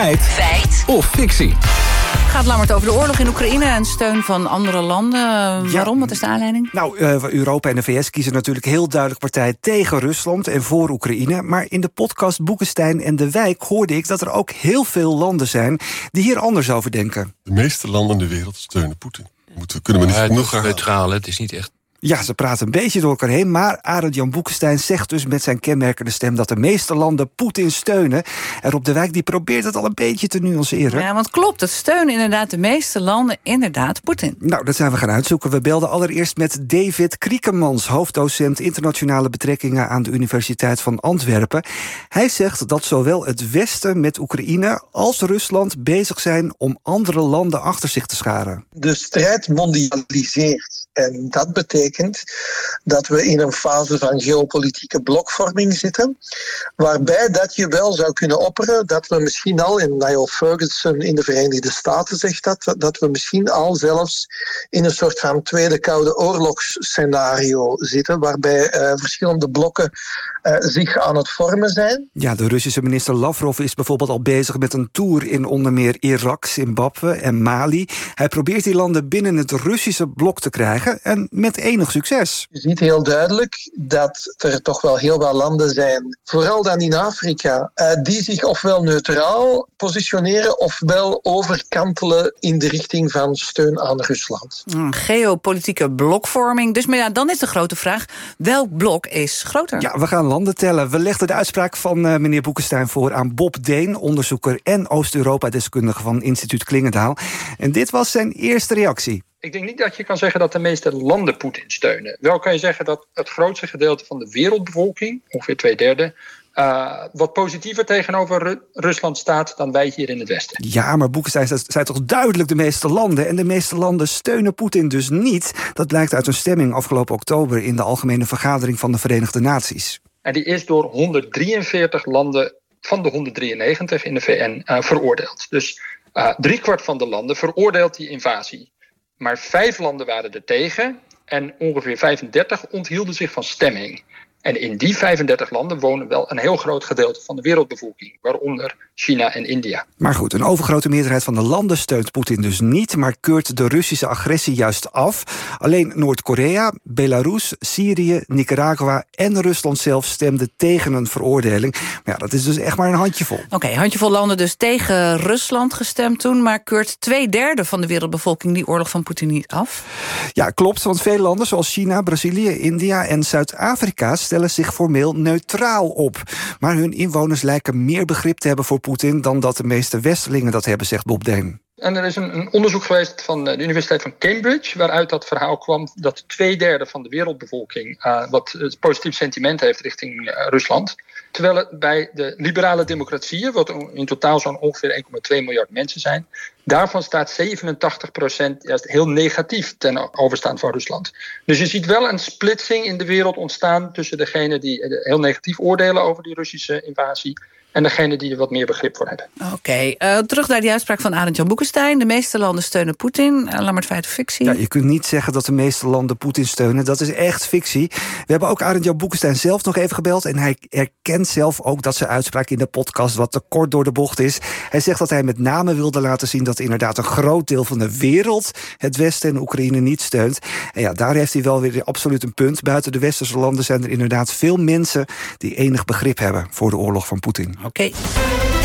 Feit. Feit. Of fictie. Gaat Lammert over de oorlog in Oekraïne en steun van andere landen. Waarom? Wat is de aanleiding? Nou, uh, Europa en de VS kiezen natuurlijk heel duidelijk partij tegen Rusland en voor Oekraïne. Maar in de podcast Boekenstein en de Wijk hoorde ik dat er ook heel veel landen zijn die hier anders over denken. De meeste landen in de wereld steunen Poetin. Moeten, kunnen we niet genoeg gaan. Neutraal, het is niet echt ja, ze praten een beetje door elkaar heen. Maar Arend Jan Boekenstein zegt dus met zijn kenmerkende stem... dat de meeste landen Poetin steunen. En Rob de Wijk die probeert het al een beetje te nuanceren. Ja, want klopt, het steunen inderdaad de meeste landen inderdaad Poetin. Nou, dat zijn we gaan uitzoeken. We belden allereerst met David Kriekemans... hoofddocent internationale betrekkingen aan de Universiteit van Antwerpen. Hij zegt dat zowel het Westen met Oekraïne als Rusland bezig zijn... om andere landen achter zich te scharen. De strijd mondialiseert. En dat betekent dat we in een fase van geopolitieke blokvorming zitten, waarbij dat je wel zou kunnen opperen dat we misschien al, en Niall Ferguson in de Verenigde Staten zegt dat, dat we misschien al zelfs in een soort van tweede koude oorlogsscenario zitten, waarbij uh, verschillende blokken uh, zich aan het vormen zijn. Ja, de Russische minister Lavrov is bijvoorbeeld al bezig met een tour in onder meer Irak, Zimbabwe en Mali. Hij probeert die landen binnen het Russische blok te krijgen en met enig succes. Je ziet heel duidelijk dat er toch wel heel wat landen zijn, vooral dan in Afrika, uh, die zich ofwel neutraal positioneren ofwel overkantelen in de richting van steun aan Rusland. Geopolitieke blokvorming. Dus maar ja, dan is de grote vraag: welk blok is groter? Ja, we gaan landen tellen. We legden de uitspraak van uh, meneer Boekenstein voor aan Bob Deen, onderzoeker en Oost-Europa-deskundige van Instituut Klingendaal. En dit was zijn eerste reactie. Ik denk niet dat je kan zeggen dat de meeste landen Poetin steunen. Wel kan je zeggen dat het grootste gedeelte van de wereldbevolking, ongeveer twee derde, uh, wat positiever tegenover Ru Rusland staat dan wij hier in het Westen. Ja, maar Boekenstein zijn toch duidelijk de meeste landen. En de meeste landen steunen Poetin dus niet. Dat blijkt uit een stemming afgelopen oktober in de Algemene Vergadering van de Verenigde Naties. En die is door 143 landen van de 193 in de VN uh, veroordeeld. Dus uh, driekwart van de landen veroordeelt die invasie. Maar vijf landen waren er tegen en ongeveer 35 onthielden zich van stemming. En in die 35 landen wonen wel een heel groot gedeelte van de wereldbevolking, waaronder China en India. Maar goed, een overgrote meerderheid van de landen steunt Poetin dus niet, maar keurt de Russische agressie juist af. Alleen Noord-Korea, Belarus, Syrië, Nicaragua en Rusland zelf stemden tegen een veroordeling. Maar ja, dat is dus echt maar een handjevol. Oké, okay, handjevol landen dus tegen Rusland gestemd toen, maar keurt twee derde van de wereldbevolking die oorlog van Poetin niet af? Ja, klopt, want veel landen zoals China, Brazilië, India en Zuid-Afrika stellen zich formeel neutraal op. Maar hun inwoners lijken meer begrip te hebben voor Poetin dan dat de meeste Westelingen dat hebben, zegt Bob Deen. En er is een, onderzoek geweest van de Universiteit van Cambridge, waaruit dat verhaal kwam dat twee derde van de wereldbevolking uh, wat positief sentiment heeft richting uh, Rusland. Terwijl het bij de liberale democratieën, wat in totaal zo'n ongeveer 1,2 miljard mensen zijn, daarvan staat 87 procent juist heel negatief ten overstaan van Rusland. Dus je ziet wel een splitsing in de wereld ontstaan tussen degenen die heel negatief oordelen over die Russische invasie en degene die er wat meer begrip voor hebben. Oké, okay. uh, terug naar die uitspraak van Arend Jan Boekenstein. De meeste landen steunen Poetin. Uh, laat maar het feit of fictie. Ja, je kunt niet zeggen dat de meeste landen Poetin steunen. Dat is echt fictie. We hebben ook Arend Jan Boekenstein zelf nog even gebeld. En hij erkent zelf ook dat zijn uitspraak in de podcast wat te kort door de bocht is. Hij zegt dat hij met name wilde laten zien dat inderdaad een groot deel van de wereld het Westen en Oekraïne niet steunt. En ja, daar heeft hij wel weer absoluut een punt. Buiten de westerse landen zijn er inderdaad veel mensen die enig begrip hebben voor de oorlog van Poetin. Oké. Okay.